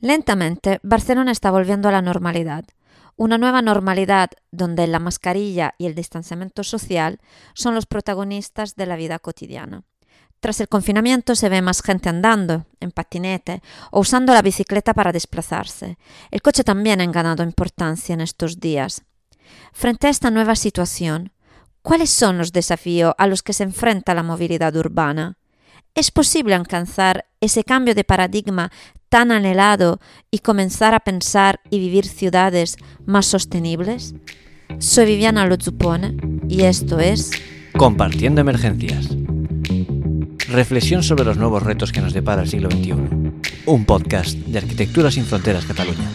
Lentamente, Barcelona está volviendo a la normalidad. Una nueva normalidad donde la mascarilla y el distanciamiento social son los protagonistas de la vida cotidiana. Tras el confinamiento se ve más gente andando, en patinete o usando la bicicleta para desplazarse. El coche también ha ganado importancia en estos días. Frente a esta nueva situación, ¿cuáles son los desafíos a los que se enfrenta la movilidad urbana? ¿Es posible alcanzar ese cambio de paradigma tan anhelado y comenzar a pensar y vivir ciudades más sostenibles? Soy Viviana Lozupone y esto es Compartiendo Emergencias. Reflexión sobre los nuevos retos que nos depara el siglo XXI. Un podcast de Arquitectura sin Fronteras Cataluña.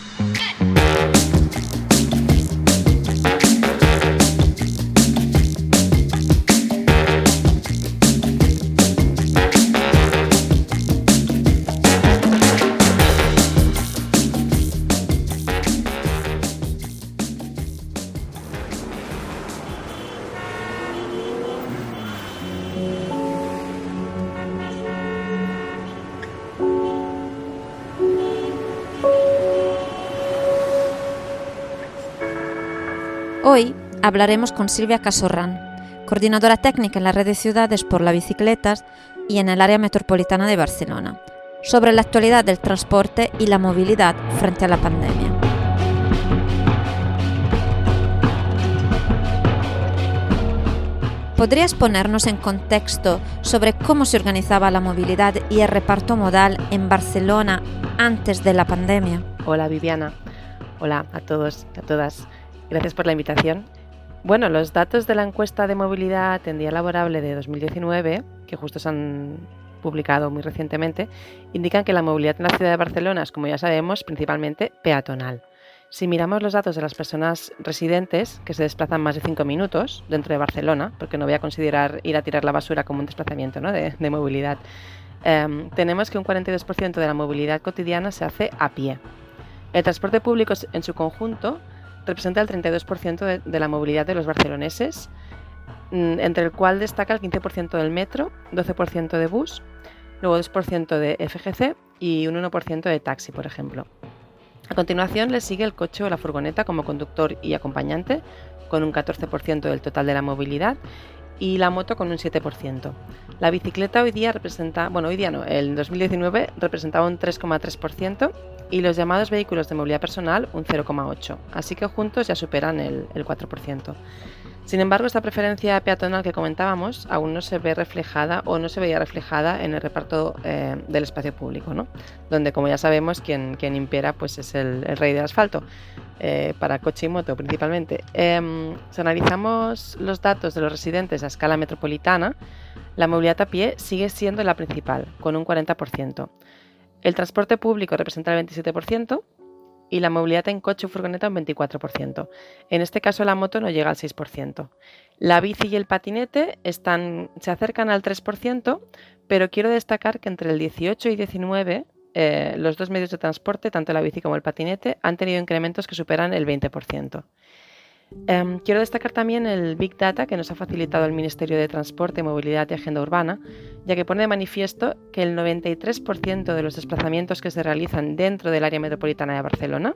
Hablaremos con Silvia Casorran, coordinadora técnica en la red de ciudades por las bicicletas y en el área metropolitana de Barcelona, sobre la actualidad del transporte y la movilidad frente a la pandemia. ¿Podrías ponernos en contexto sobre cómo se organizaba la movilidad y el reparto modal en Barcelona antes de la pandemia? Hola Viviana, hola a todos y a todas. Gracias por la invitación. Bueno, los datos de la encuesta de movilidad en día laborable de 2019, que justo se han publicado muy recientemente, indican que la movilidad en la ciudad de Barcelona es, como ya sabemos, principalmente peatonal. Si miramos los datos de las personas residentes que se desplazan más de 5 minutos dentro de Barcelona, porque no voy a considerar ir a tirar la basura como un desplazamiento de, movilidad, em, tenemos que un 42% de la movilidad cotidiana se hace a pie. El transporte público en su conjunto representa el 32% de, la movilidad de los barceloneses, mm, entre el cual destaca el 15% del metro, 12% de bus, luego 2% de FGC y un 1% de taxi, por ejemplo. A continuación le sigue el coche o la furgoneta como conductor y acompañante, con un 14% del total de la movilidad, y la moto con un 7%. La bicicleta hoy día representa, bueno, hoy día no, el 2019 representaba un 3,3% y los llamados vehículos de movilidad personal un 0,8%, así que juntos ya superan el, 4%. Sin embargo, esta preferencia peatonal que comentábamos aún no se ve reflejada o no se veía reflejada en el reparto eh, del espacio público, ¿no? donde, como ya sabemos, quien, quien impera pues, es el, rey del asfalto, eh, para coche y moto principalmente. Em, si analizamos los datos de los residentes a escala metropolitana, la movilidad a pie sigue siendo la principal, con un 40%. El transporte público representa el 27% y la movilidad en coche o furgoneta un 24%. En este caso la moto no llega al 6%. La bici y el patinete están, se acercan al 3%, pero quiero destacar que entre el 18 y 19 eh, los dos medios de transporte, tanto la bici como el patinete, han tenido incrementos que superan el 20%. Em, quiero destacar también el Big Data que nos ha facilitado el Ministerio de Transporte, Movilidad y Agenda Urbana, ya que pone de manifiesto que el 93% de los desplazamientos que se realizan dentro del área metropolitana de Barcelona,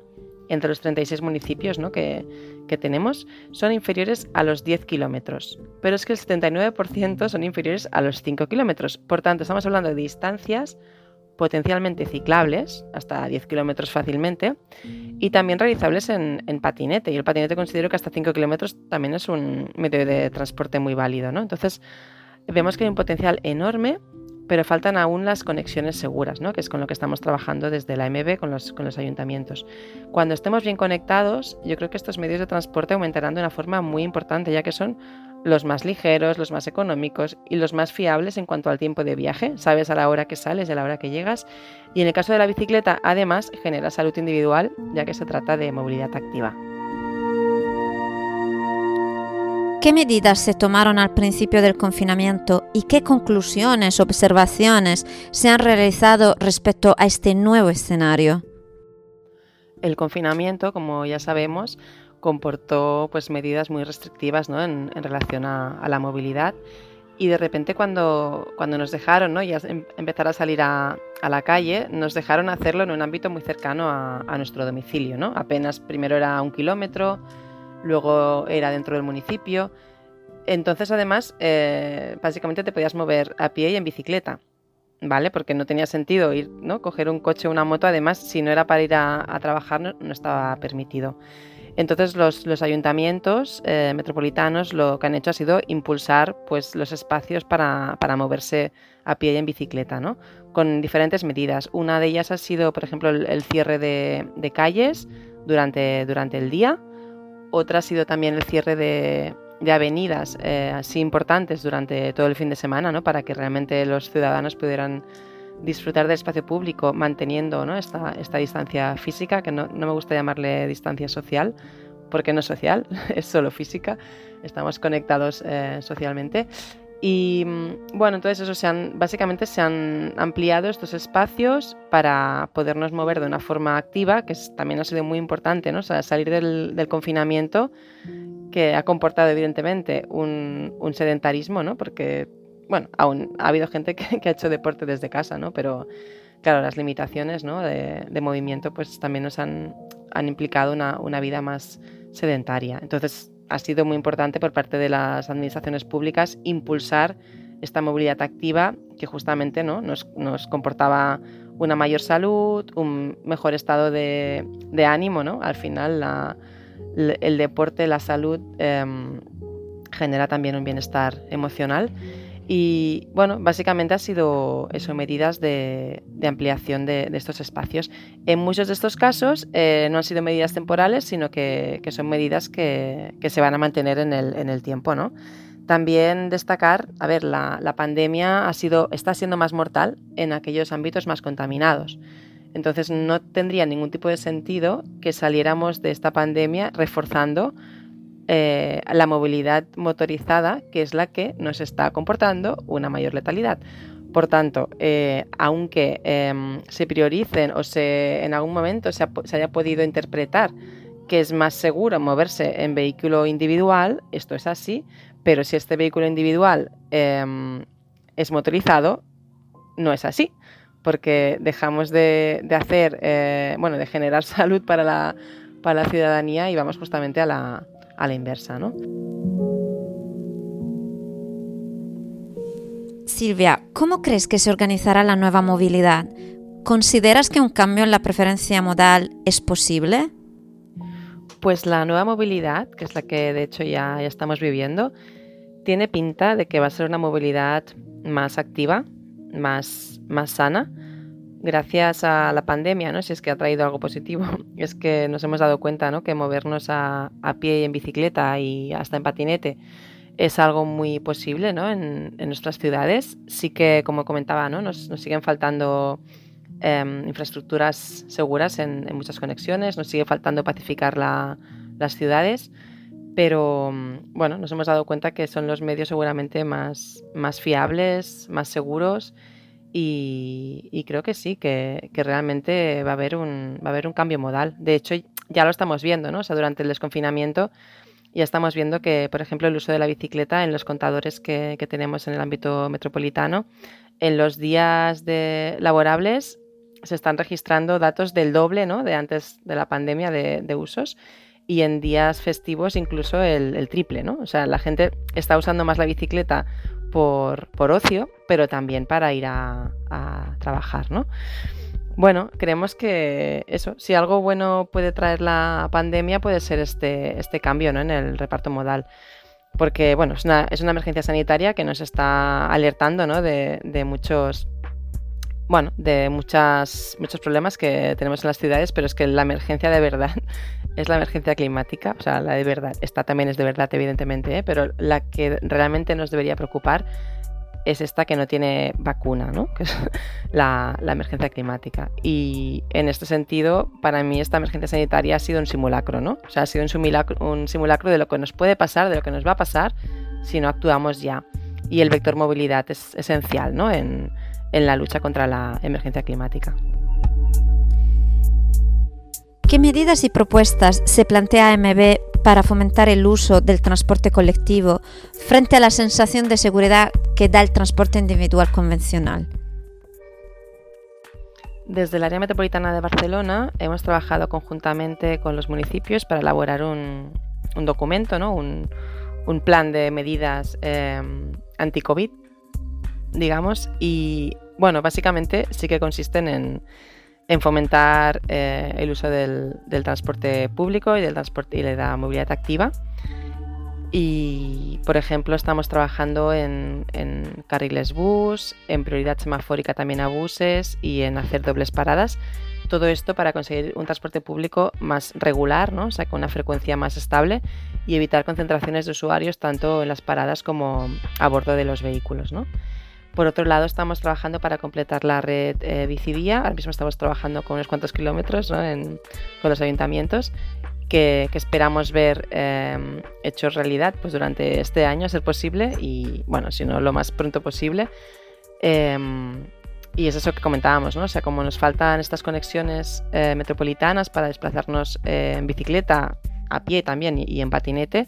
entre los 36 municipios que, que, tenemos, son inferiores a los 10 kilómetros. Pero es que el 79% son inferiores a los 5 kilómetros. Por tanto, estamos hablando de distancias potencialmente ciclables, hasta 10 kilómetros fácilmente, y también realizables en, patinete. Y el patinete considero que hasta 5 kilómetros también es un medio de transporte muy válido. ¿no? Entonces, vemos que hay un potencial enorme, pero faltan aún las conexiones seguras, ¿no? que es con lo que estamos trabajando desde la MB con los, con los ayuntamientos. Cuando estemos bien conectados, yo creo que estos medios de transporte aumentarán de una forma muy importante, ya que son los más ligeros, los más económicos y los más fiables en cuanto al tiempo de viaje. Sabes a la hora que sales y a la hora que llegas. Y en el caso de la bicicleta, además, genera salud individual, ya que se trata de movilidad activa. ¿Qué medidas se tomaron al principio del confinamiento y qué conclusiones, observaciones se han realizado respecto a este nuevo escenario? El confinamiento, como ya sabemos, comportó pues, medidas muy restrictivas ¿no? en, relación a, la movilidad y de repente cuando, cuando nos dejaron ¿no? ya em, empezar a salir a, a, la calle, nos dejaron hacerlo en un ámbito muy cercano a, a, nuestro domicilio. ¿no? Apenas primero era un kilómetro, luego era dentro del municipio. Entonces además eh, básicamente te podías mover a pie y en bicicleta. ¿Vale? Porque no tenía sentido ir, ¿no? Coger un coche o una moto, además, si no era para ir a, a trabajar, no estaba permitido. Entonces los, ayuntamientos eh, metropolitanos lo que han hecho ha sido impulsar pues, los espacios para, moverse a pie y en bicicleta, ¿no? con diferentes medidas. Una de ellas ha sido, por ejemplo, el, cierre de, calles durante, durante el día. Otra ha sido también el cierre de, avenidas eh, así importantes durante todo el fin de semana, ¿no? para que realmente los ciudadanos pudieran disfrutar del espacio público manteniendo ¿no? esta, distancia física, que no, no, me gusta llamarle distancia social, porque no es social, es solo física, estamos conectados eh, socialmente. Y mm, bueno, entonces eso se han, básicamente se han ampliado estos espacios para podernos mover de una forma activa, que también ha sido muy importante, ¿no? O sea, salir del, del, confinamiento, que ha comportado evidentemente un, un sedentarismo, ¿no? Porque bueno, aún ha habido gente que, ha hecho deporte desde casa, ¿no? Pero claro, las limitaciones ¿no? de, movimiento pues también nos han, implicado una, vida más sedentaria. Entonces ha sido muy importante por parte de las administraciones públicas impulsar esta movilidad activa que justamente ¿no? nos, comportaba una mayor salud, un mejor estado de, ánimo, ¿no? Al final el deporte, la salud em, genera también un bienestar emocional y bueno, básicamente ha sido eso, medidas de, ampliación de, estos espacios. En muchos de estos casos eh, no han sido medidas temporales, sino que, son medidas que, se van a mantener en el, tiempo. ¿no? También destacar, a ver, la, pandemia ha sido, está siendo más mortal en aquellos ámbitos más contaminados. Entonces no tendría ningún tipo de sentido que saliéramos de esta pandemia reforzando eh, la movilidad motorizada, que es la que nos está comportando una mayor letalidad. Por tanto, eh, aunque em, se prioricen o se, en algún momento se, haya podido interpretar que es más seguro moverse en vehículo individual, esto es así, pero si este vehículo individual em, es motorizado, no es así, porque dejamos de, hacer, eh, bueno, de generar salud para la, para la ciudadanía y vamos justamente a la, a la inversa, ¿no? Silvia, ¿cómo crees que se organizará la nueva movilidad? ¿Consideras que un cambio en la preferencia modal es posible? Pues la nueva movilidad, que es la que de hecho ya, ya estamos viviendo, tiene pinta de que va a ser una movilidad más activa, más, más sana, gracias a la pandemia, ¿no? si es que ha traído algo positivo, es que nos hemos dado cuenta ¿no? que movernos a, pie y en bicicleta y hasta en patinete es algo muy posible ¿no? en, nuestras ciudades. Sí que, como comentaba, ¿no? nos, siguen faltando em, infraestructuras seguras en, muchas conexiones, nos sigue faltando pacificar las ciudades, pero bueno, nos hemos dado cuenta que son los medios seguramente más, más fiables, más seguros y, creo que sí, que, realmente va a, haber un, va a haber un cambio modal. De hecho, ya lo estamos viendo, ¿no? O sea, durante el desconfinamiento ya estamos viendo que, por ejemplo, el uso de la bicicleta en los contadores que, tenemos en el ámbito metropolitano, en los días de laborables se están registrando datos del doble, ¿no? De antes de la pandemia de, usos y en días festivos incluso el, triple, ¿no? O sea, la gente está usando más la bicicleta por, por ocio, pero también para ir a, trabajar, ¿no? Bueno, creemos que eso, si algo bueno puede traer la pandemia, puede ser este, este cambio ¿no? en el reparto modal. Porque, bueno, es una, es una emergencia sanitaria que nos está alertando ¿no? de, de, muchos bueno, de muchas, muchos problemas que tenemos en las ciudades, pero es que la emergencia de verdad es la emergencia climática, o sea, la de verdad, esta también es de verdad, evidentemente, ¿eh? pero la que realmente nos debería preocupar es esta que no tiene vacuna, ¿no? que es la, emergencia climática. Y en este sentido, para mí esta emergencia sanitaria ha sido un simulacro, ¿no? O sea, ha sido un simulacro, un simulacro de lo que nos puede pasar, de lo que nos va a pasar si no actuamos ya. Y el vector movilidad es esencial, ¿no? En, en la lucha contra la emergencia climática. ¿Qué medidas y propuestas se plantea AMB para fomentar el uso del transporte colectivo frente a la sensación de seguridad que da el transporte individual convencional? Desde el área metropolitana de Barcelona hemos trabajado conjuntamente con los municipios para elaborar un, documento, ¿no? un, plan de medidas eh, anti-COVID, digamos, y bueno, básicamente sí que consisten en, fomentar eh, el uso del, transporte público y del transporte y de la movilidad activa. Y, por ejemplo, estamos trabajando en, carriles bus, en prioridad semafórica también a buses y en hacer dobles paradas. Todo esto para conseguir un transporte público más regular, ¿no? o sea, con una frecuencia más estable y evitar concentraciones de usuarios tanto en las paradas como a bordo de los vehículos. ¿no? Por otro lado, estamos trabajando para completar la red eh, Bicivía. Ahora mismo estamos trabajando con unos cuantos kilómetros con los ayuntamientos que, esperamos ver em, hechos realidad pues, durante este año, a ser posible, y bueno, si no, lo más pronto posible. Em, y es eso que comentábamos, ¿no? O sea, como nos faltan estas conexiones eh, metropolitanas para desplazarnos eh, en bicicleta, a pie también y, en patinete,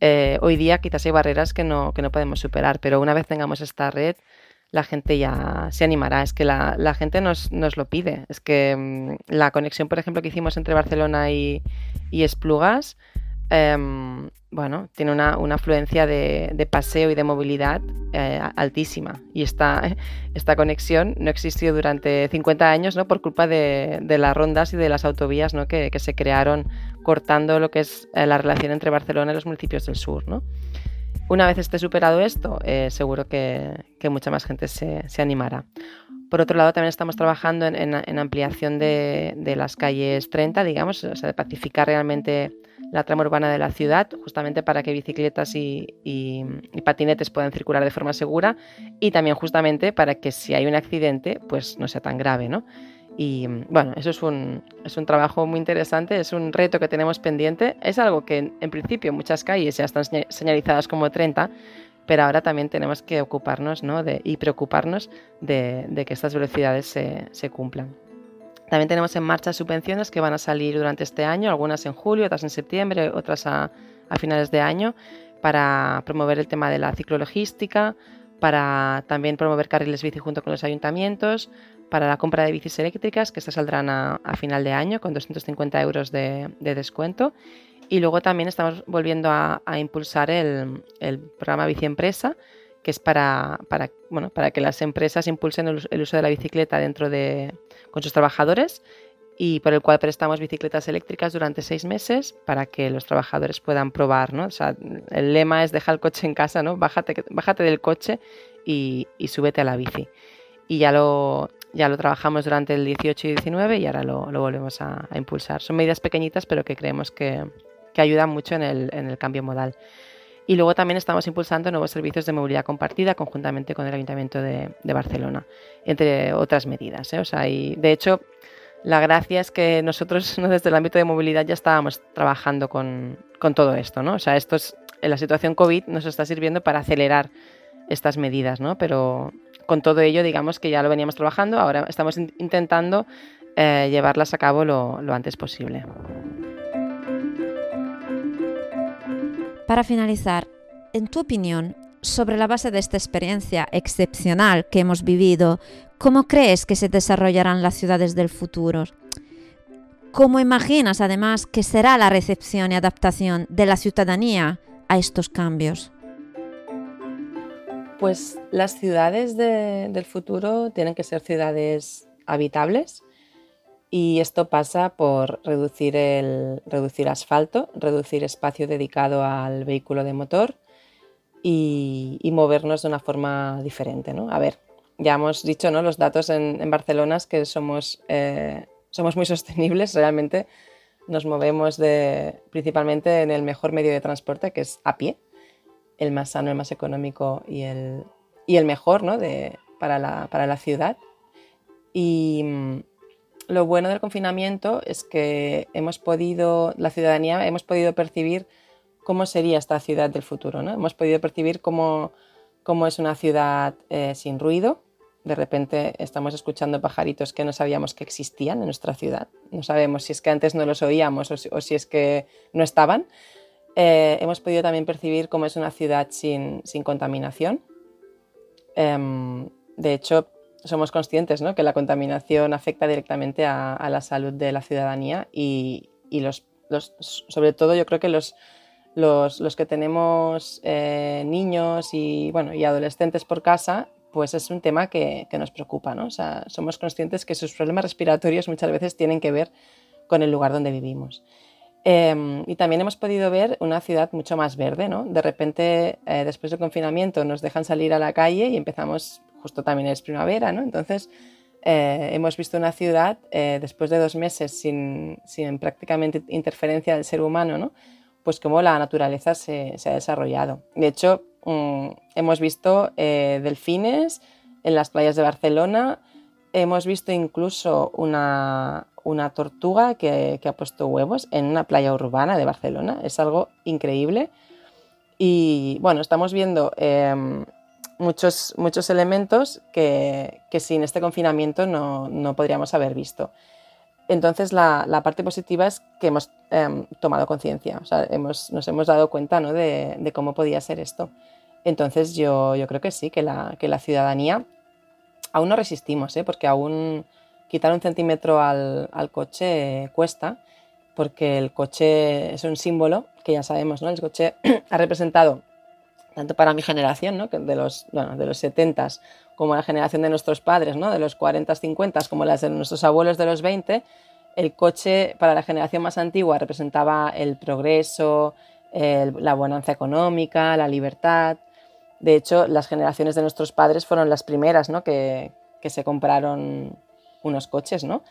eh, hoy día quizás hay barreras que no, que no podemos superar, pero una vez tengamos esta red, la gente ya se animará. Es que la, la gente nos, nos, lo pide. Es que mm, la conexión, por ejemplo, que hicimos entre Barcelona y, y Esplugas, em, bueno, tiene una, una afluencia de, de, paseo y de movilidad eh, altísima. Y esta, esta conexión no existió durante 50 años ¿no? por culpa de, de las rondas y de las autovías ¿no? que, que, se crearon cortando lo que es eh, la relación entre Barcelona y los municipios del sur. ¿no? Una vez esté superado esto, eh, seguro que, mucha más gente se, animará. Por otro lado, también estamos trabajando en, ampliación de, las calles 30, digamos, o sea, de pacificar realmente la trama urbana de la ciudad, justamente para que bicicletas y, patinetes puedan circular de forma segura y también justamente para que si hay un accidente, pues no sea tan grave, ¿no? Y bueno, eso es un, es un trabajo muy interesante, es un reto que tenemos pendiente. Es algo que en principio muchas calles ya están señalizadas como 30, pero ahora también tenemos que ocuparnos ¿no? de, y preocuparnos de, que estas velocidades se, cumplan. También tenemos en marcha subvenciones que van a salir durante este año, algunas en julio, otras en septiembre, otras a finales de año, para promover el tema de la ciclologística, para también promover carriles bici junto con los ayuntamientos, para la compra de bicis eléctricas, que estas saldrán a, final de año con 250 euros de, descuento. Y luego también estamos volviendo a, impulsar el, programa Bici Empresa, que es para, bueno, para que las empresas impulsen el, uso de la bicicleta dentro de, con sus trabajadores y por el cual prestamos bicicletas eléctricas durante seis meses para que los trabajadores puedan probar. ¿no? O sea, el lema es deja el coche en casa, ¿no? bájate, bájate del coche y, y súbete a la bici. Y ya lo, ya lo trabajamos durante el 18 y 19 y ahora lo, volvemos a, impulsar. Son medidas pequeñitas, pero que creemos que, ayudan mucho en el, cambio modal. Y luego también estamos impulsando nuevos servicios de movilidad compartida conjuntamente con el Ayuntamiento de, Barcelona, entre otras medidas. ¿eh? O sea, y de hecho, la gracia es que nosotros desde el ámbito de movilidad ya estábamos trabajando con, todo esto. ¿no? O sea, esto es, en la situación COVID nos está sirviendo para acelerar estas medidas, ¿no? pero con todo ello, digamos que ya lo veníamos trabajando, ahora estamos intentando eh, llevarlas a cabo lo, antes posible. Para finalizar, en tu opinión, sobre la base de esta experiencia excepcional que hemos vivido, ¿cómo crees que se desarrollarán las ciudades del futuro? ¿Cómo imaginas además que será la recepción y adaptación de la ciudadanía a estos cambios? Pues las ciudades del futuro tienen que ser ciudades habitables y esto pasa por reducir, el, reducir asfalto, reducir espacio dedicado al vehículo de motor y, movernos de una forma diferente. ¿no? A ver, ya hemos dicho ¿no? los datos en, Barcelona es que somos, eh, somos muy sostenibles, realmente nos movemos de, principalmente en el mejor medio de transporte que es a pie el más sano, el más económico y el, y el mejor ¿no? de, para, la, para la ciudad. Y mm, lo bueno del confinamiento es que hemos podido, la ciudadanía, hemos podido percibir cómo sería esta ciudad del futuro. ¿no? Hemos podido percibir cómo, cómo es una ciudad eh, sin ruido. De repente estamos escuchando pajaritos que no sabíamos que existían en nuestra ciudad. No sabemos si es que antes no los oíamos o si, o si es que no estaban Eh, hemos podido también percibir cómo es una ciudad sin, contaminación. Em, de hecho, somos conscientes ¿no? que la contaminación afecta directamente a, la salud de la ciudadanía y, los, sobre todo yo creo que los, los, que tenemos eh, niños y, bueno, y adolescentes por casa, pues es un tema que, nos preocupa. ¿no? O sea, somos conscientes que sus problemas respiratorios muchas veces tienen que ver con el lugar donde vivimos. Em, y también hemos podido ver una ciudad mucho más verde, ¿no? De repente, eh, después del confinamiento, nos dejan salir a la calle y empezamos, justo también es primavera, ¿no? Entonces, eh, hemos visto una ciudad, eh, después de dos meses sin, sin, prácticamente interferencia del ser humano, ¿no? Pues cómo la naturaleza se, se ha desarrollado. De hecho, mm, hemos visto delfines en las playas de Barcelona, hemos visto incluso una, una tortuga que, ha puesto huevos en una playa urbana de Barcelona. Es algo increíble. Y bueno, estamos viendo em, muchos, muchos elementos que, sin este confinamiento no, podríamos haber visto. Entonces la, parte positiva es que hemos em, tomado conciencia, nos hemos dado cuenta de, cómo podía ser esto. Entonces yo, creo que sí, que la, que la ciudadanía aún no resistimos, ¿eh? porque aún quitar un centímetro al, coche cuesta, porque el coche es un símbolo que ya sabemos, ¿no? El coche ha representado, tanto para mi generación, ¿no? de los, de los 70 como la generación de nuestros padres, ¿no? de los 40, 50, como las de nuestros abuelos de los 20, el coche para la generación más antigua representaba el progreso, la bonanza económica, la libertad. De hecho, las generaciones de nuestros padres fueron las primeras ¿no? que, que se compraron unos coches, ¿no?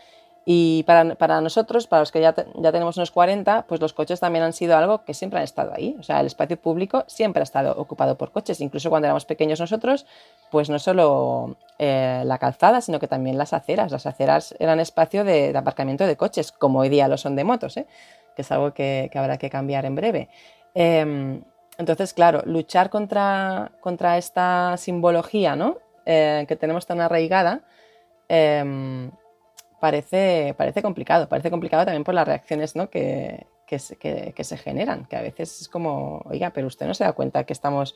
Y para, nosotros, para los que ya, ya, tenemos unos 40, pues los coches también han sido algo que siempre han estado ahí. O sea, el espacio público siempre ha estado ocupado por coches. Incluso cuando éramos pequeños nosotros, pues no solo eh, la calzada, sino que también las aceras. Las aceras eran espacio de, aparcamiento de coches, como hoy día lo son de motos, ¿eh? que es algo que, habrá que cambiar en breve. Em, entonces, claro, luchar contra, contra esta simbología ¿no? Eh, que tenemos tan arraigada, Em, parece, parece complicado. Parece complicado también por las reacciones ¿no? que, que, se generan, que a veces es como, oiga, pero usted no se da cuenta que estamos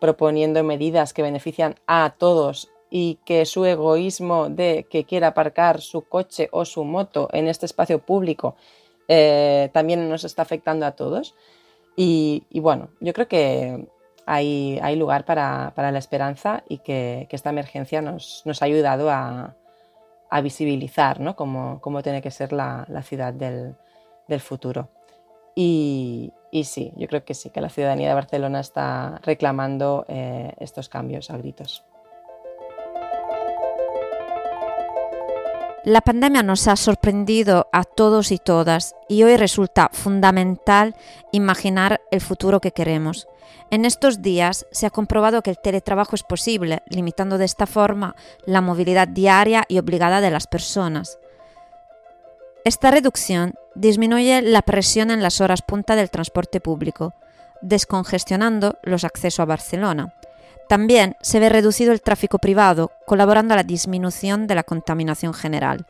proponiendo medidas que benefician a todos y que su egoísmo de que quiera aparcar su coche o su moto en este espacio público eh, también nos está afectando a todos. Y, bueno, yo creo que hay, hay lugar para, para, la esperanza y que, que esta emergencia nos, nos, ha ayudado a, a visibilizar ¿no? cómo, tiene que ser la, ciudad del, futuro. Y, sí, yo creo que sí, que la ciudadanía de Barcelona está reclamando eh, estos cambios a gritos. La pandemia nos ha sorprendido a todos y todas y hoy resulta fundamental imaginar el futuro que queremos. En estos días se ha comprobado que el teletrabajo es posible, limitando de esta forma la movilidad diaria y obligada de las personas. Esta reducción disminuye la presión en las horas punta del transporte público, descongestionando los accesos a Barcelona. También se ve reducido el tráfico privado, colaborando a la disminución de la contaminación general.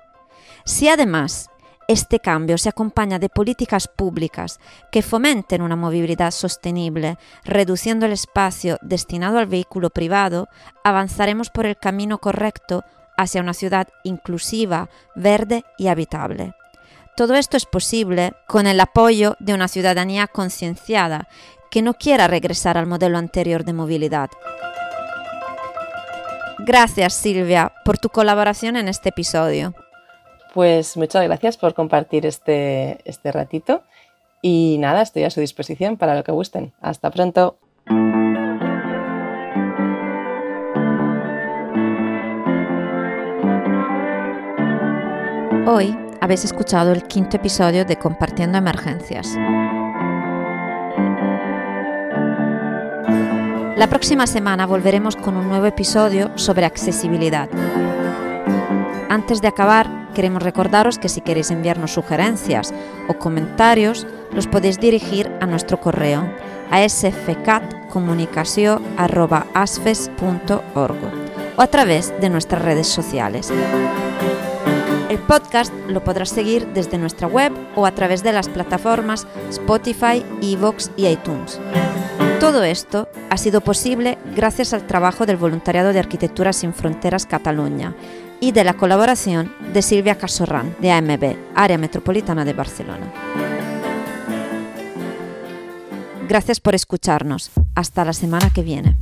Si además este cambio se acompaña de políticas públicas que fomenten una movilidad sostenible, reduciendo el espacio destinado al vehículo privado, avanzaremos por el camino correcto hacia una ciudad inclusiva, verde y habitable. Todo esto es posible con el apoyo de una ciudadanía concienciada que no quiera regresar al modelo anterior de movilidad. Gracias Silvia por tu colaboración en este episodio. Pues muchas gracias por compartir este, este ratito y nada, estoy a su disposición para lo que gusten. Hasta pronto. Hoy habéis escuchado el quinto episodio de Compartiendo Emergencias. La próxima semana volveremos con un nuevo episodio sobre accesibilidad. Antes de acabar, queremos recordaros que si queréis enviarnos sugerencias o comentarios, los podéis dirigir a nuestro correo a sfcatcomunicació.asfes.org o a través de nuestras redes sociales. El podcast lo podrás seguir desde nuestra web o a través de las plataformas Spotify, Evox y iTunes. Todo esto ha sido posible gracias al trabajo del Voluntariado de Arquitectura Sin Fronteras Cataluña y de la colaboración de Silvia Casorran, de AMB, Área Metropolitana de Barcelona. Gracias por escucharnos. Hasta la semana que viene.